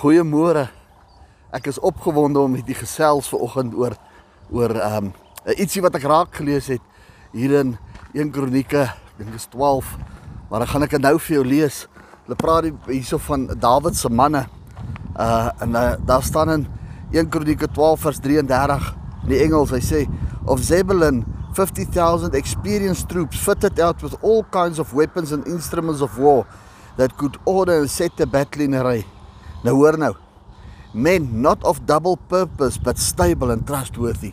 Goeiemôre. Ek is opgewonde om met die gesels vanoggend oor oor ehm um, ietsie wat ek raak gelees het hier in 1 Kronieke, dink dit is 12. Maar dan gaan ek dit nou vir jou lees. Hulle praat hierso van Dawid se manne. Uh en uh, daar staan in 1 Kronieke 12 vers 33 in die Engels, hy sê of Zebulun 50,000 experienced troops fitted out with all kinds of weapons and instruments of war that could order and set the battle in array. Nou hoor nou. Men not of double purpose but stable and trustworthy.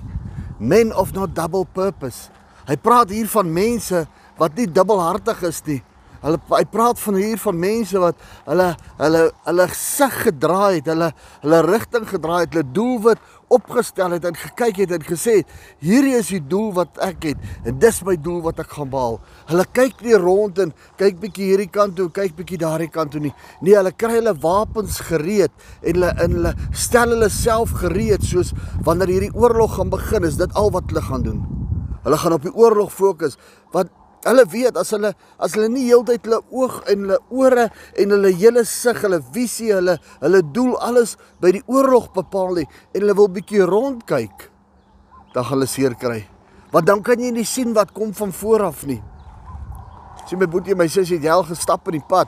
Men of not double purpose. Hy praat hier van mense wat nie dubbelhartig is nie. Hulle hy praat van hier van mense wat hulle hulle hulle gesig gedraai het, hulle hulle rigting gedraai het, hulle doelwit opgestel het en gekyk het en gesê hierdie is die doel wat ek het en dis my doel wat ek gaan behaal. Hulle kyk nie rond en kyk bietjie hierdie kant toe, kyk bietjie daardie kant toe nie. Nee, hulle kry hulle wapens gereed en hulle in hulle stel hulle self gereed soos wanneer hierdie oorlog gaan begin, is dit al wat hulle gaan doen. Hulle gaan op die oorlog fokus want Hulle weet as hulle as hulle nie heeltyd hulle oog en hulle ore en hulle hele sig, hulle visie, hulle hulle doel alles by die oorlog bepaal nie en hulle wil bietjie rondkyk, dan gaan hulle seer kry. Want dan kan jy nie sien wat kom van voor af nie. Sien my boetie, my sussie het al gestap in die pad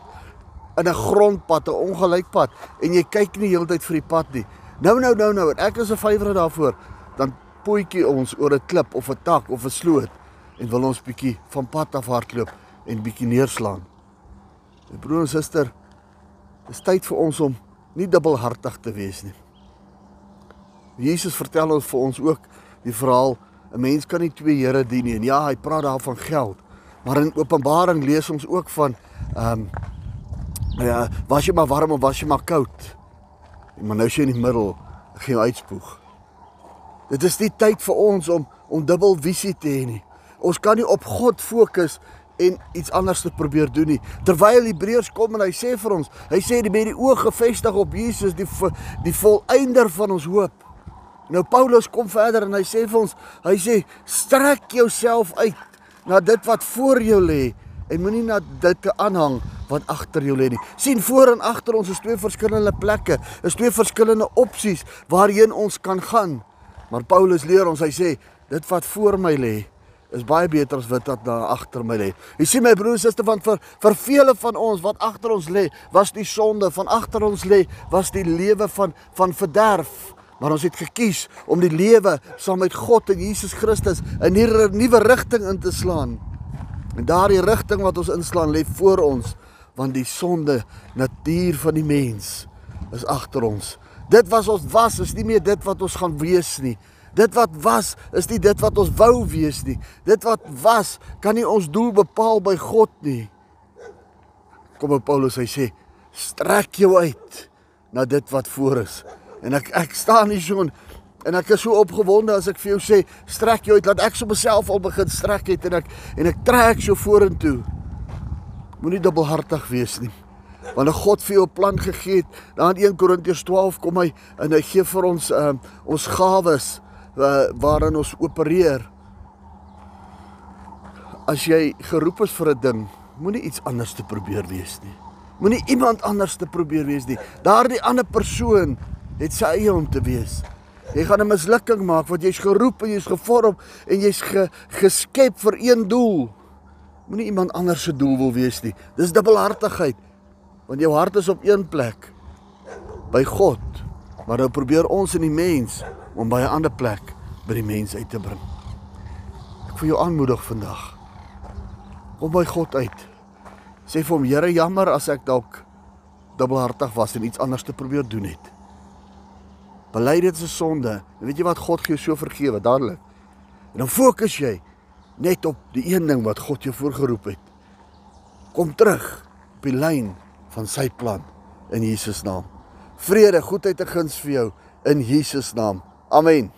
in 'n grondpad, 'n ongelyk pad en jy kyk nie heeltyd vir die pad nie. Nou nou nou nou, ek is 'n vyfere daarvoor, dan poetjie ons oor 'n klip of 'n tak of 'n sloot en wil ons bietjie van pad af hardloop en bietjie neerslaan. My broer en suster, dis tyd vir ons om nie dubbelhartig te wees nie. Jesus vertel ons vir ons ook die verhaal 'n mens kan nie twee here dien nie. En ja, hy praat daar van geld. Maar in Openbaring lees ons ook van ehm um, ja, was jy maar warm of was jy maar koud? Maar nou is jy in die middel, geen uitspoeg. Dit is nie tyd vir ons om om dubbel visie te hê nie. Ons kan nie op God fokus en iets anders te probeer doen nie. Terwyl Hebreërs kom en hy sê vir ons, hy sê die met die oë gefestig op Jesus, die die volëinder van ons hoop. Nou Paulus kom verder en hy sê vir ons, hy sê strek jouself uit na dit wat voor jou lê en moenie na dit te aanhang wat agter jou lê nie. sien voor en agter ons is twee verskillende plekke, is twee verskillende opsies waarheen ons kan gaan. Maar Paulus leer ons, hy sê dit wat voor my lê is baie beter as wat wat daar agter my lê. Jy sien my broers en susters van vir vir vele van ons wat agter ons lê, was die sonde van agter ons lê, was die lewe van van verderf. Maar ons het gekies om die lewe saam met God en Jesus Christus in 'n nuwe rigting in te slaan. En daardie rigting wat ons inslaan lê voor ons, want die sonde natuur van die mens is agter ons. Dit was ons was, is nie meer dit wat ons gaan wees nie. Dit wat was is nie dit wat ons wou wees nie. Dit wat was kan nie ons doel bepaal by God nie. Kom op Paulus hy sê strek jou uit na dit wat voor is. En ek ek staan hier so en ek is so opgewonde as ek vir jou sê strek jou uit laat ek so myself al begin strek het en ek en ek trek so vorentoe. Moenie dubbelhartig wees nie. Want God vir jou 'n plan gegee het. Dan in 1 Korintiërs 12 kom hy en hy gee vir ons um, ons gawes waarin ons opereer. As jy geroep is vir 'n ding, moenie iets anders te probeer wees nie. Moenie iemand anders te probeer wees nie. Daardie ander persoon het sy eie om te wees. Jy gaan 'n mislukking maak want jy's geroep en jy's gevorm en jy's ge, geskep vir een doel. Moenie iemand anders se doel wil wees nie. Dis dubbelhartigheid. Want jou hart is op een plek by God. Maar nou probeer ons in die mens om by 'n ander plek by die mense uit te bring. Ek wil jou aanmoedig vandag. Kom by God uit. Sê vir hom, Here, jammer as ek dalk dubbelhartig was en iets anders te probeer doen het. Bely dit as 'n sonde. En weet jy wat God gee so vergewe dadelik. En dan fokus jy net op die een ding wat God jou voorgeroep het. Kom terug op die lyn van sy plan in Jesus naam. Vrede, goedheid en guns vir jou in Jesus naam. Amen.